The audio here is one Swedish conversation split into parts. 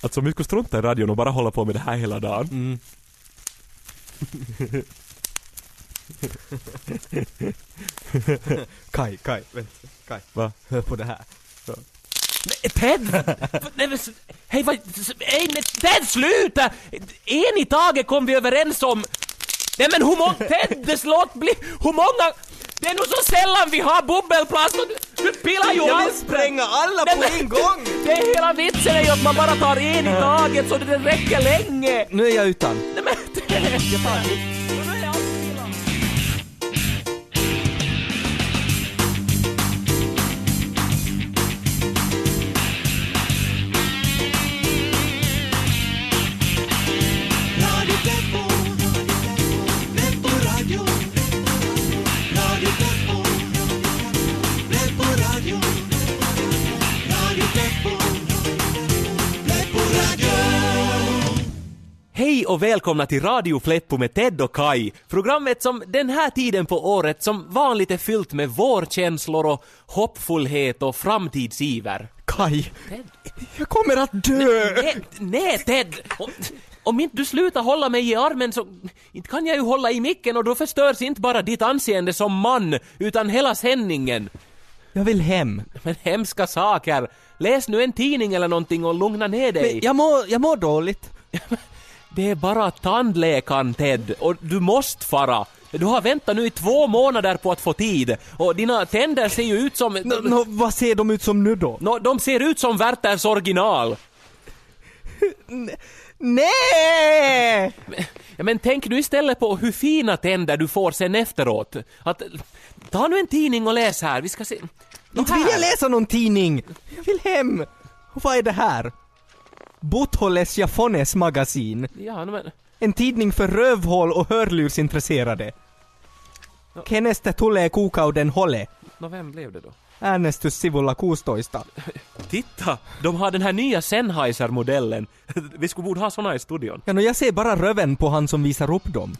Alltså om vi skulle strunta i radion och bara hålla på med det här hela dagen. Mm. Kai, Kai, vänta. Kai. Va? Hör på det här. Men Ted! Nej men, hej vad... Nej men Ted sluta! En i taget kom vi överens om... Nej men hur många... Ted, låt bli... Hur många... Det är nog så sällan vi har bubbelplast och du, du pillar ju Jag vill allt! spränga alla Nej, på men- en gång! Det är hela vitsen är ju att man bara tar en i taget så det räcker länge! Nu är jag utan. Nej men! Jag tar Nu och välkomna till Radio Fleppo med Ted och Kai. Programmet som den här tiden på året som vanligt är fyllt med vårkänslor och hoppfullhet och framtidsiver. Kai, Ted? jag kommer att dö! Nej, nej Ted! Om, om inte du slutar hålla mig i armen så inte kan jag ju hålla i micken och då förstörs inte bara ditt anseende som man utan hela sändningen. Jag vill hem. Men hemska saker. Läs nu en tidning eller någonting och lugna ner dig. Men jag mår, jag mår dåligt. Det är bara tandläkaren Ted och du måste fara. Du har väntat nu i två månader på att få tid och dina tänder ser ju ut som... Nå, nå, vad ser de ut som nu då? Nå, de ser ut som Werthers original. Nej! Ja, men tänk nu istället på hur fina tänder du får sen efteråt. Att, ta nu en tidning och läs här, vi ska se. Inte vill jag läsa någon tidning! Jag vill hem! Och vad är det här? Butholes Jafones magasin. Ja, no, men... En tidning för rövhål och hörlursintresserade. Kenestä tulee kuukauden hole? Nå, vem blev det då? Äänestyssivulla 16. Titta! De har den här nya Sennheiser-modellen. Vi skulle borde ha såna i studion. Ja, no, jag ser bara röven på han som visar upp dem.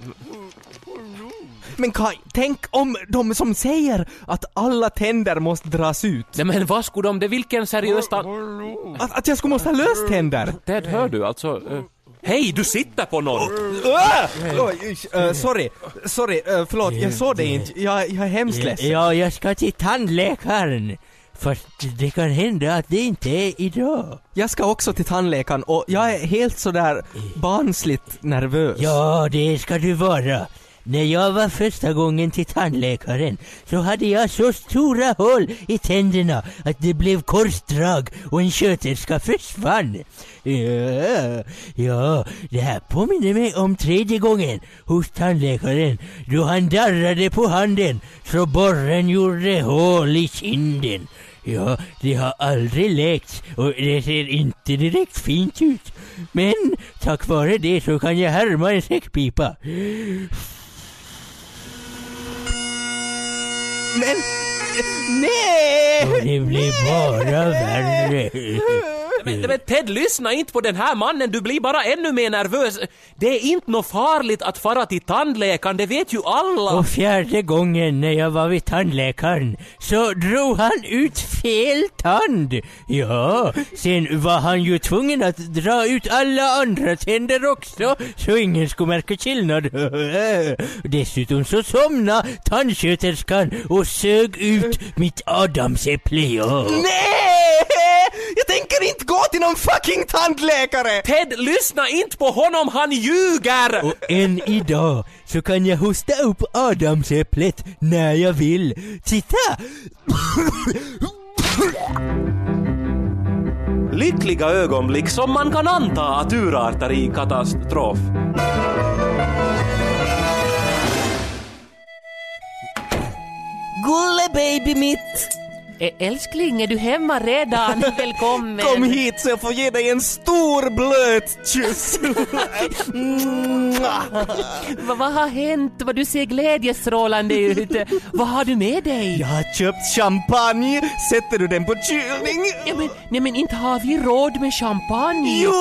Men Kai, tänk om de som säger att alla tänder måste dras ut. Nej men vad skulle de, det vilken seriös. Att, att jag skulle måste ha löständer. Ted, hör du alltså? eh, Hej, du sitter på någon! Uh! Uh, sorry, sorry, uh, förlåt, jag såg det inte. Jag, jag är hemskt ledsen. Ja, jag ska till tandläkaren. Fast det kan hända att det inte är idag. Jag ska också till tandläkaren och jag är helt sådär barnsligt nervös. Ja, det ska du vara. När jag var första gången till tandläkaren så hade jag så stora hål i tänderna att det blev korsdrag och en sköterska försvann. Ja, ja, det här påminner mig om tredje gången hos tandläkaren då han darrade på handen så borren gjorde hål i kinden. Ja, det har aldrig läkt och det ser inte direkt fint ut. Men tack vare det så kan jag härma en säckpipa. Men... Nej! Och det blir bara värre. Men, men Ted, lyssna inte på den här mannen, du blir bara ännu mer nervös. Det är inte något farligt att fara till tandläkaren, det vet ju alla. Och fjärde gången när jag var vid tandläkaren så drog han ut fel tand. Ja, sen var han ju tvungen att dra ut alla andra tänder också så ingen skulle märka skillnad. Dessutom så somnade tandsköterskan och sög ut mitt adamsäpple. Ja. Nej! Jag tänker inte gå till någon fucking tandläkare! Ted, lyssna inte på honom, han ljuger! Och än idag så kan jag hosta upp adamsäpplet när jag vill. Titta! Lyckliga ögonblick som man kan anta att urartar i katastrof. Gulle baby mitt! älskling, är du hemma redan? Välkommen! Kom hit så jag får ge dig en stor blöt kyss! Vad, vad har hänt? Vad du ser glädjestrålande ut. vad har du med dig? Jag har köpt champagne, sätter du den på kylning? Ja, men, nej men inte har vi råd med champagne. Jo!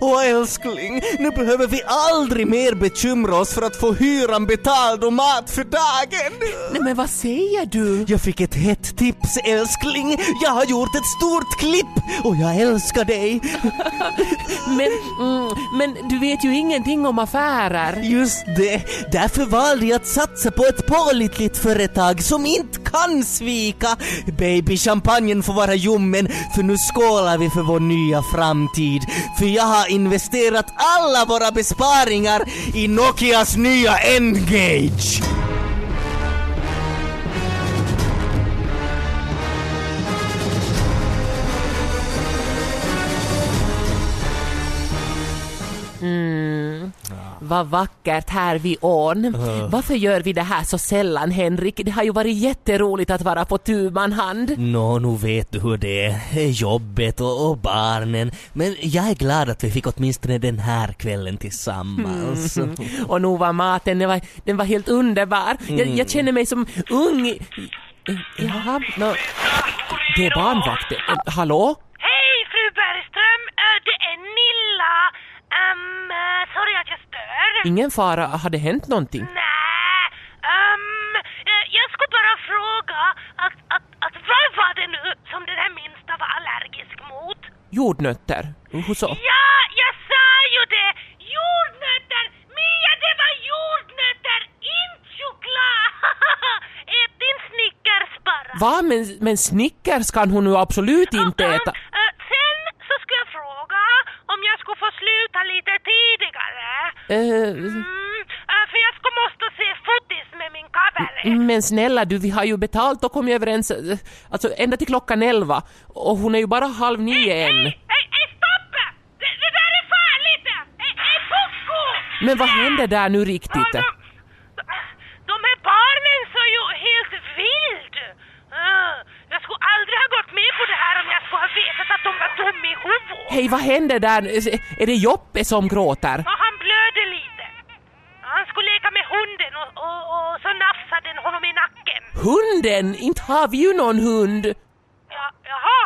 Och älskling, nu behöver vi aldrig mer bekymra oss för att få hyran betald och mat för dagen. Nej men vad säger du? Jag fick ett hett ett tips älskling. Jag har gjort ett stort klipp och jag älskar dig. Men, mm, men du vet ju ingenting om affärer. Just det, därför valde jag att satsa på ett pålitligt företag som inte kan svika. Baby, champagnen får vara ljummen för nu skålar vi för vår nya framtid. För jag har investerat alla våra besparingar i Nokias nya N-Gage. Vad vackert här vid ån. Varför gör vi det här så sällan, Henrik? Det har ju varit jätteroligt att vara på tu man hand. Nå, nu vet du hur det är. Jobbet och, och barnen. Men jag är glad att vi fick åtminstone den här kvällen tillsammans. Och nu var maten, den var, den var helt underbar. Jag, jag känner mig som ung. i- Jaha, nå, det är barnvakten. Hallå? Hej fru Bergström, det är Nilla. Um, sorry att jag stör. Ingen fara, har det hänt någonting? Nej, um, jag skulle bara fråga att, att, att vad var det nu som den här minsta var allergisk mot? Jordnötter? Hur så? Ja, jag sa ju det! Jordnötter! Mia, det var jordnötter, inte choklad! Ät din Snickers bara. Va? Men, men Snickers kan hon nu absolut inte äta. eh, sen så skulle jag fråga om jag skulle få sluta lite tidigare. Eh, Mm, eh, för jag skulle måste se fotis med min kaveri. men snälla du, vi har ju betalt och kommit överens, eh, alltså ända till klockan elva. Och hon är ju bara halv nio än. Hej, hej, hej, stopp! Det, det där är farligt! Hej, hej, pucko! Men vad händer där nu riktigt? Ja, de, de här barnen så ju helt vild. Uh, jag skulle aldrig ha gått med på det här om jag skulle ha vetat att de var dumma i huvudet. Hej, vad händer där? Är det Joppe som gråter? Ja, han blöder lite. Han skulle leka med hunden och, och, och så nafsade den honom i nacken. Hunden? Inte har vi ju någon hund. Ja, jaha.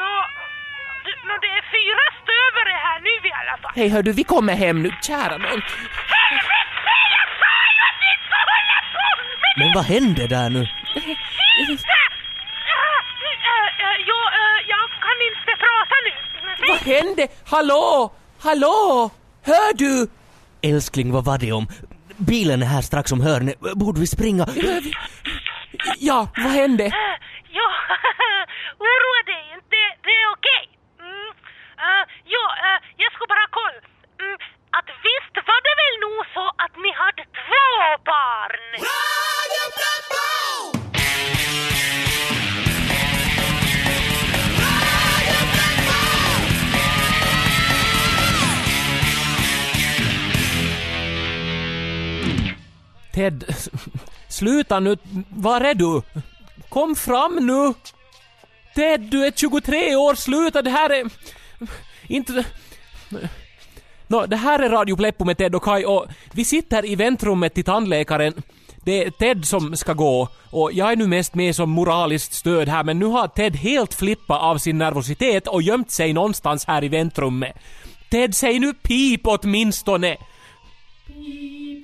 Nå, nå, det är fyra stövare här nu i alla fall. Hej hör du, vi kommer hem nu. Kära nån. Helvete! Jag sa ju att ni inte hålla på med Men vad hände där nu? jo, uh, jag kan inte prata nu. Vad hände? Hallå? Hallå? Hör du? Älskling, vad var det om? Bilen är här strax om hörnet. Borde vi springa? Ja, vad hände? Jo, oroa dig inte. Det, är okej. Mm. Uh, jo, uh, jag ska bara kolla. Mm, att visst var det väl nog så att ni hade två barn? Ted, sluta nu. Var är du? Kom fram nu! Ted, du är 23 år, sluta, det här är... Inte... Nå, det här är Radio Pleppo med Ted och Kai och vi sitter i väntrummet till tandläkaren. Det är Ted som ska gå och jag är nu mest med som moraliskt stöd här men nu har Ted helt flippat av sin nervositet och gömt sig någonstans här i väntrummet. Ted, säg nu pip åtminstone!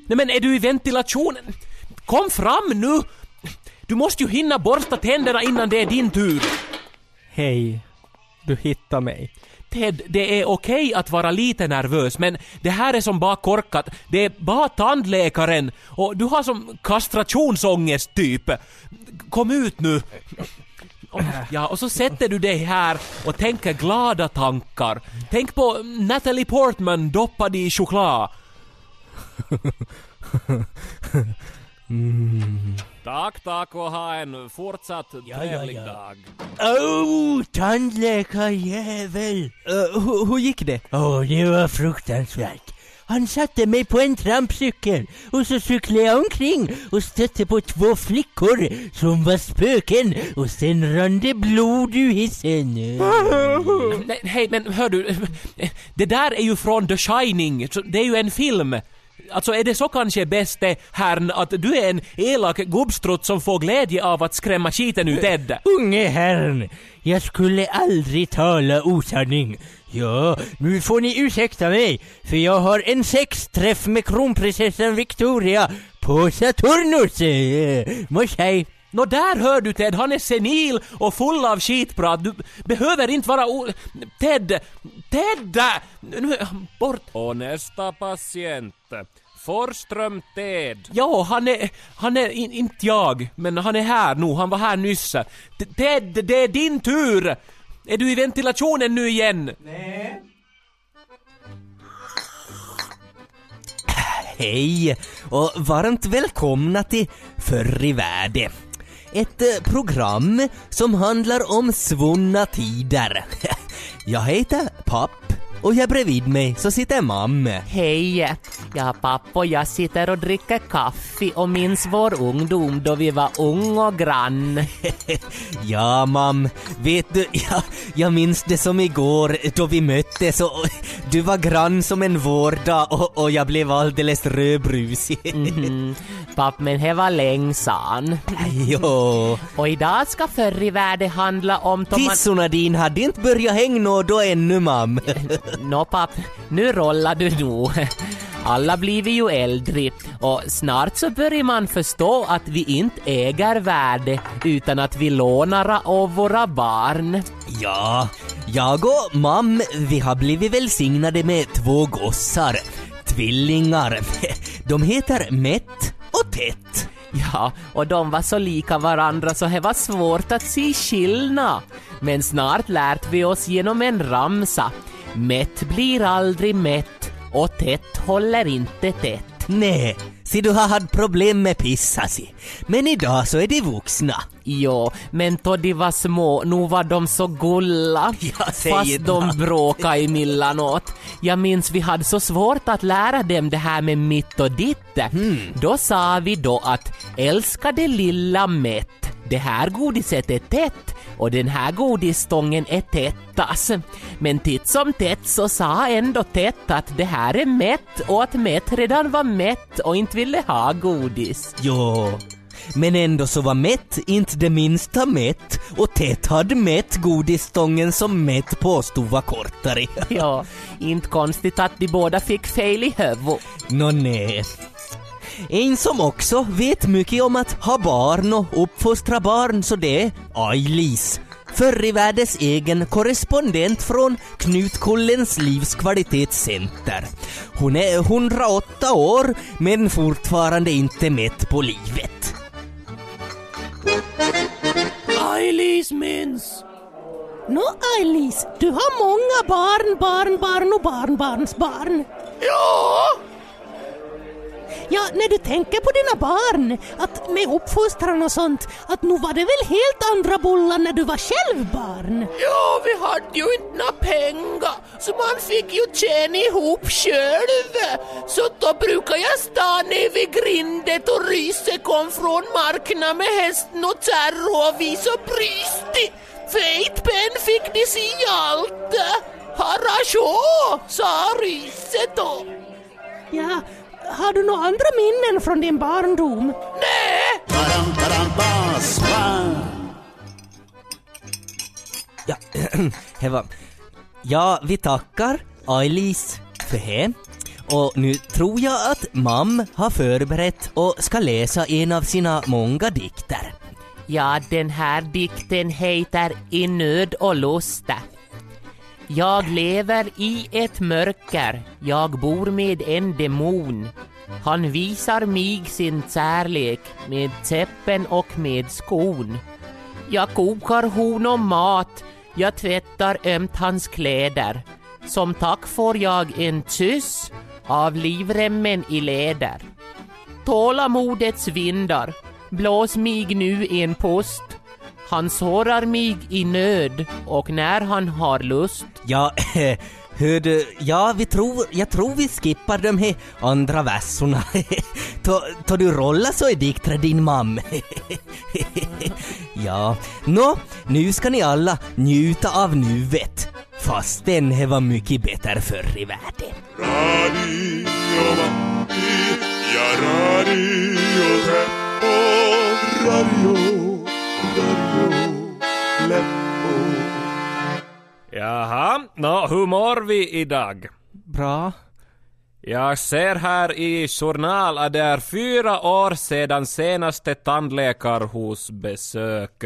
Nej men är du i ventilationen? Kom fram nu! Du måste ju hinna borsta tänderna innan det är din tur. Hej. Du hittar mig. Ted, det är okej att vara lite nervös men det här är som bara korkat. Det är bara tandläkaren och du har som kastrationsångest typ. Kom ut nu. Ja, och så sätter du dig här och tänker glada tankar. Tänk på Natalie Portman doppad i choklad. Tack, tack och ha en fortsatt Ja, ja, trevlig ja. dag. Oh, tandläkarjävel! Uh, hur, hur gick det? Åh, det var fruktansvärt. Han satte mig på en trampcykel och så cyklade jag omkring och stötte på två flickor som var spöken och sen rann det blod ur hissen. Nej, hej, men hör du. Det där är ju från The Shining. Det är ju en film. Alltså är det så kanske bäst eh, herrn att du är en elak gubbstrutt som får glädje av att skrämma skiten ur Ted? Unge herrn, jag skulle aldrig tala osanning. Ja, nu får ni ursäkta mig, för jag har en sexträff med kronprinsessan Victoria på Saturnus. Eh, Mors hej. Nå där hör du Ted, han är senil och full av skitprat. Du behöver inte vara o... Ted! Ted! Nu är han bort. Och nästa patient. Forström Ted. Ja, han är... Han är in, inte jag, men han är här nu. Han var här nyss. T- Ted, det är din tur! Är du i ventilationen nu igen? Hej och varmt välkomna till Förr i världen. Ett eh, program som handlar om svunna tider. Jag heter Papp och här bredvid mig så sitter mamma. Hej! Ja, pappa och jag sitter och dricker kaffe och minns vår ungdom då vi var ung och grann. Ja mam, vet du, jag, jag minns det som igår då vi möttes och du var grann som en vårdag och, och jag blev alldeles rödbrusig. Mm, papp, men det var länge sedan. jo. Och idag ska förr i världen handla om... Tissorna din hade inte börjat hänga då ännu mam. Nå papp, nu rollar du nog. Alla blir vi ju äldre och snart så börjar man förstå att vi inte äger värde utan att vi lånar av våra barn. Ja, jag och mam, vi har blivit välsignade med två gossar. Tvillingar. De heter Mätt och Tätt. Ja, och de var så lika varandra så det var svårt att se skillnad. Men snart lärt vi oss genom en ramsa. Mätt blir aldrig mätt och tätt håller inte tätt. Nej, se du har haft problem med pissa si. Men idag så är de vuxna. Jo, men då de var små, nu var de så gulla. Fast de bråkade emellanåt. Jag minns vi hade så svårt att lära dem det här med mitt och ditt. Hmm. Då sa vi då att älskade lilla mätt, det här godiset är tätt och den här godisstången är tättas. Men titt som tätt så sa ändå tätt att det här är mätt och att mätt redan var mätt och inte ville ha godis. Jo. Men ändå så var Mätt inte det minsta mätt och Tätt hade mätt godisstången som Mätt påstod var kortare. Ja, inte konstigt att de båda fick fel i huvudet. Nå nej. En som också vet mycket om att ha barn och uppfostra barn så det är Ailis. Förr i världens egen korrespondent från Knutkullens livskvalitetscenter. Hon är 108 år men fortfarande inte mätt på livet. Ailis minns! Nå Alice, du har många barn, barnbarn och barnbarnsbarn. Ja! Ja, när du tänker på dina barn, att med uppfostran och sånt, att nu var det väl helt andra bullar när du var själv barn? Ja, vi hade ju inte några pengar, så man fick ju tjäna ihop själv. Så då brukar jag stå ner vid grindet och Ryse kom från marknaden med hästen och Terro och vi så brysti. Feit penn fick de se allt. Harasjå, sa Ryse då. Ja, har du några andra minnen från din barndom? Nej! Ja, det var... Ja, vi tackar Ailis för det. Och nu tror jag att mam har förberett och ska läsa en av sina många dikter. Ja, den här dikten heter I nöd och lusta. Jag lever i ett mörker, jag bor med en demon. Han visar mig sin kärlek med täppen och med skon. Jag kokar honom mat, jag tvättar ömt hans kläder. Som tack får jag en kyss av livremmen i läder. Tålamodets vindar, blås mig nu en pust. Han sårar mig i nöd och när han har lust. Ja, hör du, ja vi tror, jag tror vi skippar de här andra verserna. Ta, ta du rolla så är dikter din mam. ja, nå, nu ska ni alla njuta av nuet. Fastän det var mycket bättre förr i världen. Radio ja Radio, Radio Jaha, nå hur mår vi idag? Bra. Jag ser här i journal att det är fyra år sedan senaste tandläkarhusbesök.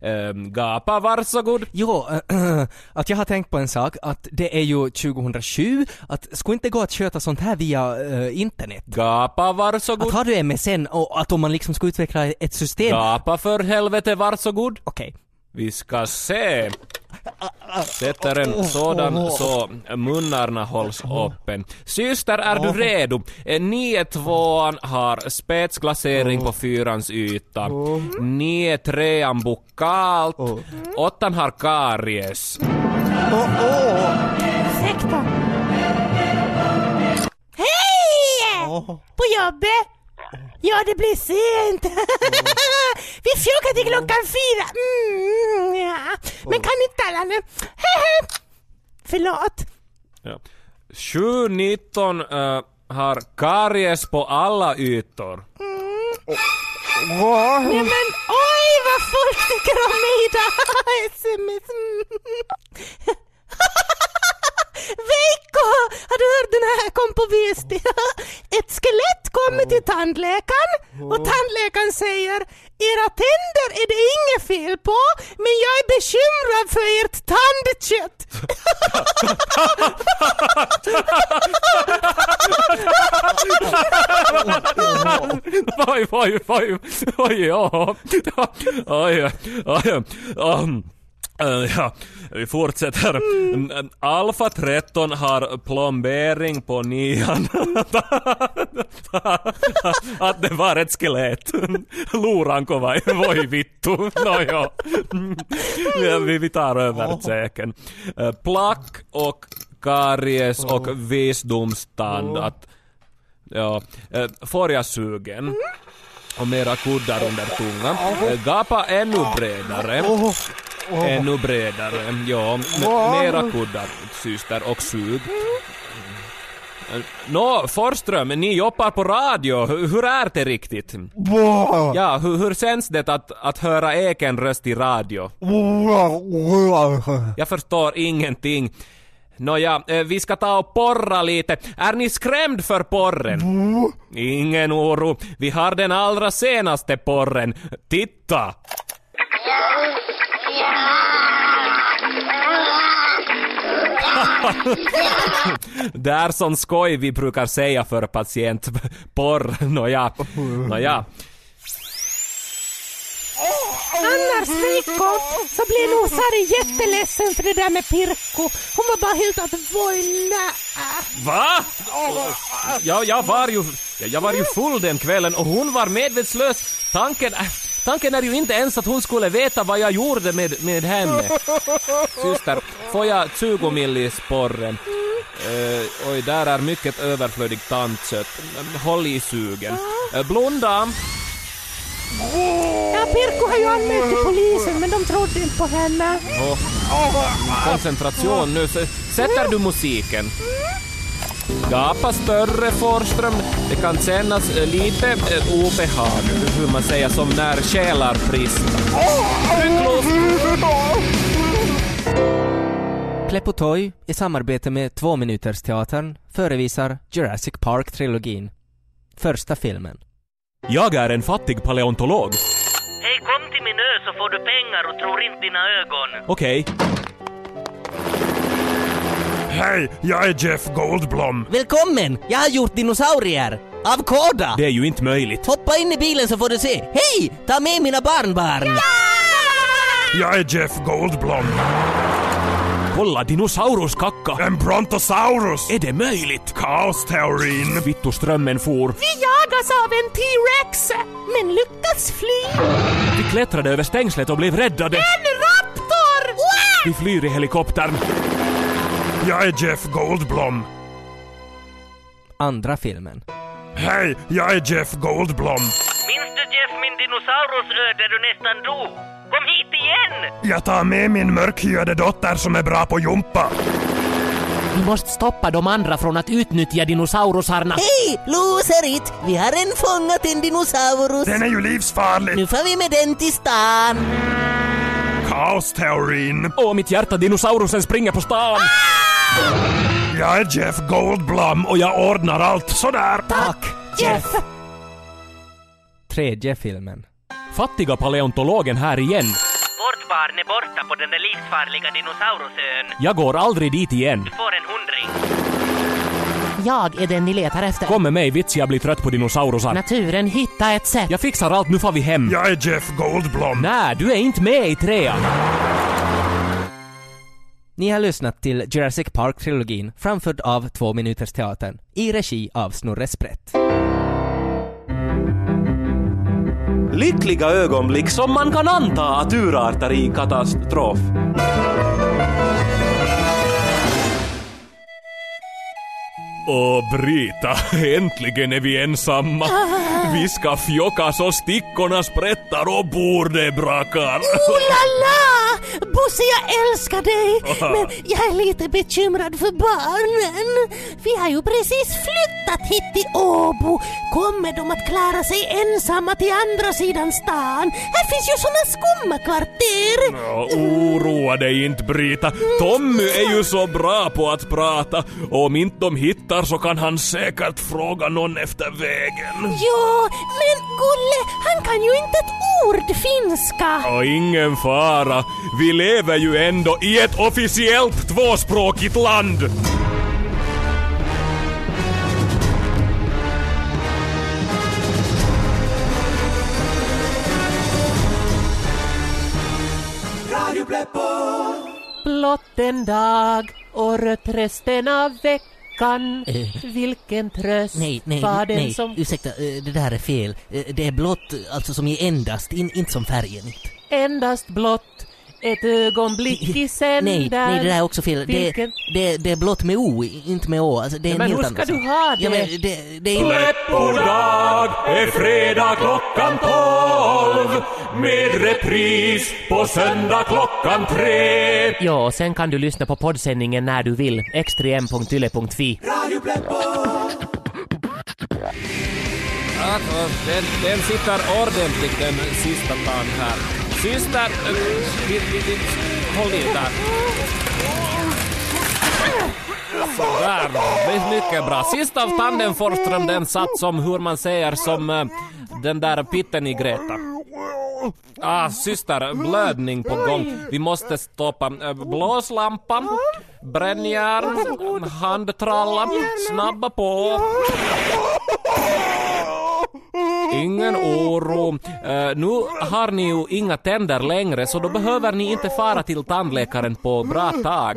Ehm, gapa, varsågod. Jo, att jag har tänkt på en sak, att det är ju 2007, att skulle inte gå att sköta sånt här via eh, internet? Gapa, Att varsågod. har du MSN och att om man liksom ska utveckla ett system... Gapa för helvete, varsågod. Okej. Vi ska se. Sätter en sådan så munnarna hålls öppen. Syster, är du redo? Eh, Nio tvåan har spetsglasering på fyrans yta. Nio trean bukalt. Åttan har karies. Ursäkta. Hej! På jobbet? Ja, det blir sent. Vi fjukar till klockan fyra. Mm, ja. Men kan inte alla nu? Förlåt. Ja. 719 uh, har karies på alla ytor. Nej men oj vad folk tycker om mig idag! Sms. Mm. Veikko! Har du hört den här kom på Viesti? Ett skelett kommer till tandläkaren och tandläkaren säger era tänder är det inget fel på men jag är bekymrad för ert tandkött. Oj, oj, oj, oj, ja. Oj, oj, oj. Uh, ja, vi fortsätter. Mm. Alfa 13 har plombering på nian. Att det var ett skelett. Luranko vai, voi vittu. Nåja. Ja, vi, vi tar över säken. Uh, plack och karies och visdomstand. Att, ja, uh, får jag sugen? Och mera kuddar under tungan. Gapa ännu bredare. Ännu bredare, ja. M- mera kuddar, syster, och sug. Nå, Forström, ni jobbar på radio. Hur hur är det riktigt? Ja, hur, hur känns det att, att höra egen röst i radio? Jag förstår ingenting. Nåja, eh, vi ska ta och porra lite. Är ni skrämd för porren? Ingen oro. Vi har den allra senaste porren. Titta! Det är sån skoj vi brukar säga för patient. Porr, nåja. Nåja. Annars Veikko så blir nog Sari jätteledsen för det där med Pirkko. Hon var bara helt att vojna. Va? Ja, jag var ju, ja, jag var ju full den kvällen och hon var medvetslös. Tanken, äh, tanken är ju inte ens att hon skulle veta vad jag gjorde med, med henne. Syster, får jag 20 millis porren? Eh, oj, där är mycket överflödigt tandkött. Håll i sugen. Eh, blunda. Ja, Pirkko har ju anmält till polisen men de trodde inte på henne. Och koncentration nu. Sätter du musiken? Gapa större Forström. Det kan kännas eh, lite eh, obehag, hur man säger, som när själar luft! Pleppotoy i samarbete med Tvåminutersteatern förevisar Jurassic Park-trilogin. Första filmen. Jag är en fattig paleontolog. Hej, kom till min ö så får du pengar och tror inte dina ögon. Okej. Hej, jag är Jeff Goldblum. Välkommen! Jag har gjort dinosaurier! Av kåda! Det är ju inte möjligt. Hoppa in i bilen så får du se. Hej! Ta med mina barnbarn! Jag är Jeff Goldblum. Kolla, dinosauruskacka! En brontosaurus. Är det möjligt? Kaosteorin. Vittu strömmen for. Vi jagas av en T-Rex men lyckas fly. Vi klättrade över stängslet och blev räddade. En raptor! Vi flyr i helikoptern. Jag är Jeff Goldblum. Andra filmen. Hej, jag är Jeff Goldblum. Minns du Jeff min dinosaurusö där du nästan dog? Kom hit igen! Jag tar med min mörkhyade dotter som är bra på jumpa. Vi måste stoppa de andra från att utnyttja dinosaurusarna. Hej! Loserit! Vi har en fångat en dinosaurus. Den är ju livsfarlig. Nu får vi med den till stan. Kaosteorin. Åh, mitt hjärta, dinosaurusen springer på stan! Jag är Jeff Goldblum och jag ordnar allt sådär. Tack, Jeff! Tredje filmen. Fattiga paleontologen här igen. Vårt barn är borta på den där livsfarliga dinosaurusön. Jag går aldrig dit igen. Du får en hundring. Jag är den ni letar efter. Kom med mig, vits jag blir trött på dinosaurusar. Naturen hittar ett sätt. Jag fixar allt, nu får vi hem. Jag är Jeff Goldblum. Nej, du är inte med i trean. Ni har lyssnat till Jurassic Park-trilogin framförd av Två Minuters Teatern i regi av Snorre Sprätt. Lyckliga ögonblick som man kan anta att urartar i katastrof. Åh, Brita, äntligen är vi ensamma. Vi ska fjocka så stickorna sprättar och bordet brakar. Oh la la! Bosse, jag älskar dig! Men jag är lite bekymrad för barnen. Vi har ju precis flyttat hit till Åbo. Kommer de att klara sig ensamma till andra sidan stan? Här finns ju såna skumma kvarter. Ja, oroa dig inte Brita. Tommy är ju så bra på att prata. Och om inte de hittar så kan han säkert fråga någon efter vägen. Ja, men Gulle, han kan ju inte ett ord finska. Och ingen fara. Vi lever ju ändå i ett officiellt tvåspråkigt land. Blott en dag, året resten av veckan. Vilken tröst Nej, nej, var den nej, som... ursäkta, eh, det där är fel. Eh, Det är blått, alltså som i endast, in, inte som färgen. Endast blott ett ögonblick i sänder. Nej, nej, det där är också fel. Det, det, det är blått med O, inte med Å. Alltså, det är en Men hur ska du ha det? Ja, men det, det är Släppodag är fredag klockan tolv med repris på söndag klockan tre. Ja, sen kan du lyssna på poddsändningen när du vill. xtrem.yle.fi. Alltså, den, den sitter ordentligt den sista dagen här. Syster, eh, håll i där. Sådär, mycket bra. Sista av tanden Forström, den satt som, hur man säger, som eh, den där pitten i Greta. Ah, syster, blödning på gång. Vi måste stoppa eh, blåslampan. brännjärn, handtralla, snabba på. Ingen oro. Uh, eh, nu har ni ju inga tänder längre så då behöver ni inte fara till tandläkaren på bra tag.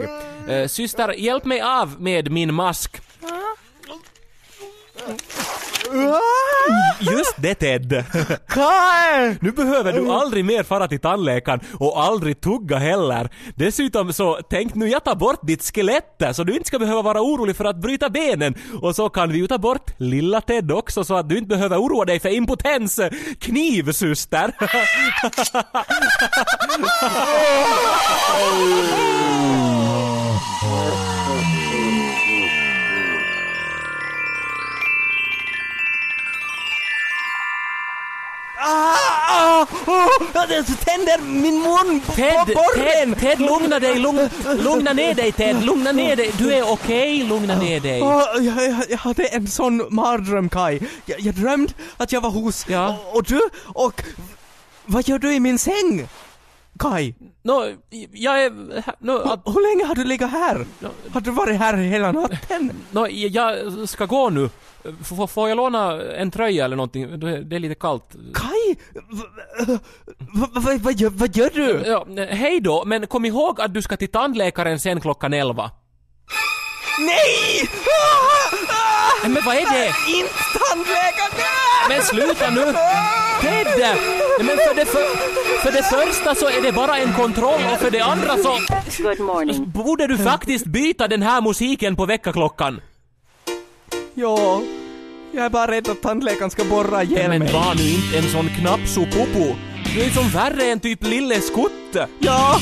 Uh, syster, hjälp mig av med min mask. Just det Ted! Kaj! Nu behöver du aldrig mer fara till tandläkaren och aldrig tugga heller. Dessutom så, tänk nu jag tar bort ditt skelett där, så du inte ska behöva vara orolig för att bryta benen. Och så kan vi ju ta bort lilla Ted också så att du inte behöver oroa dig för impotens. Knivsyster! Ah, ah, oh, det tänder min mun på Ted, borren! Ted, Ted, lugna dig, lugna, lugna ner dig Ted, lugna ner dig. Du är okej, lugna ner dig. Jag, jag, jag hade en sån mardröm Kai. Jag, jag drömde att jag var hos... Ja. Och, och du, och... Vad gör du i min säng? Kai, Nå, jag är... Nå, att, hur länge har du legat här? Har du varit här hela natten? nå, jag ska gå nu. F- får jag låna en tröja eller någonting? Det är lite kallt. Kai, vad va, va, va, gör, vad gör du? Ja, hej då, men kom ihåg att du ska till tandläkaren sen klockan elva. Nej! Men vad är det? inte tandläkaren! Men sluta nu! Ted! Nej, Men för det, för, för det första så är det bara en kontroll och för det andra så Good morning. borde du faktiskt byta den här musiken på väckarklockan. Ja, jag är bara rädd att tandläkaren ska borra ihjäl Men mig. var nu inte en sån knappsopopo. Du är som värre än typ Lille Skutte. Ja,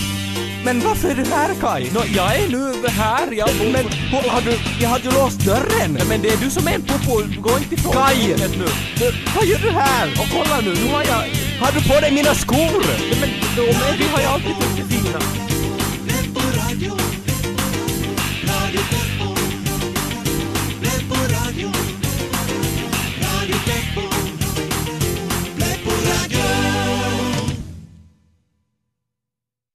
men varför är du här Kai? Nå, jag är nu här, jag bor... Men hur- har du, jag hade ju låst dörren! Men det är du som är en popo, gå inte ifrån rummet nu. Vad gör du här? Och kolla nu, nu har jag... Har du på dig mina skor? Men de, de har jag alltid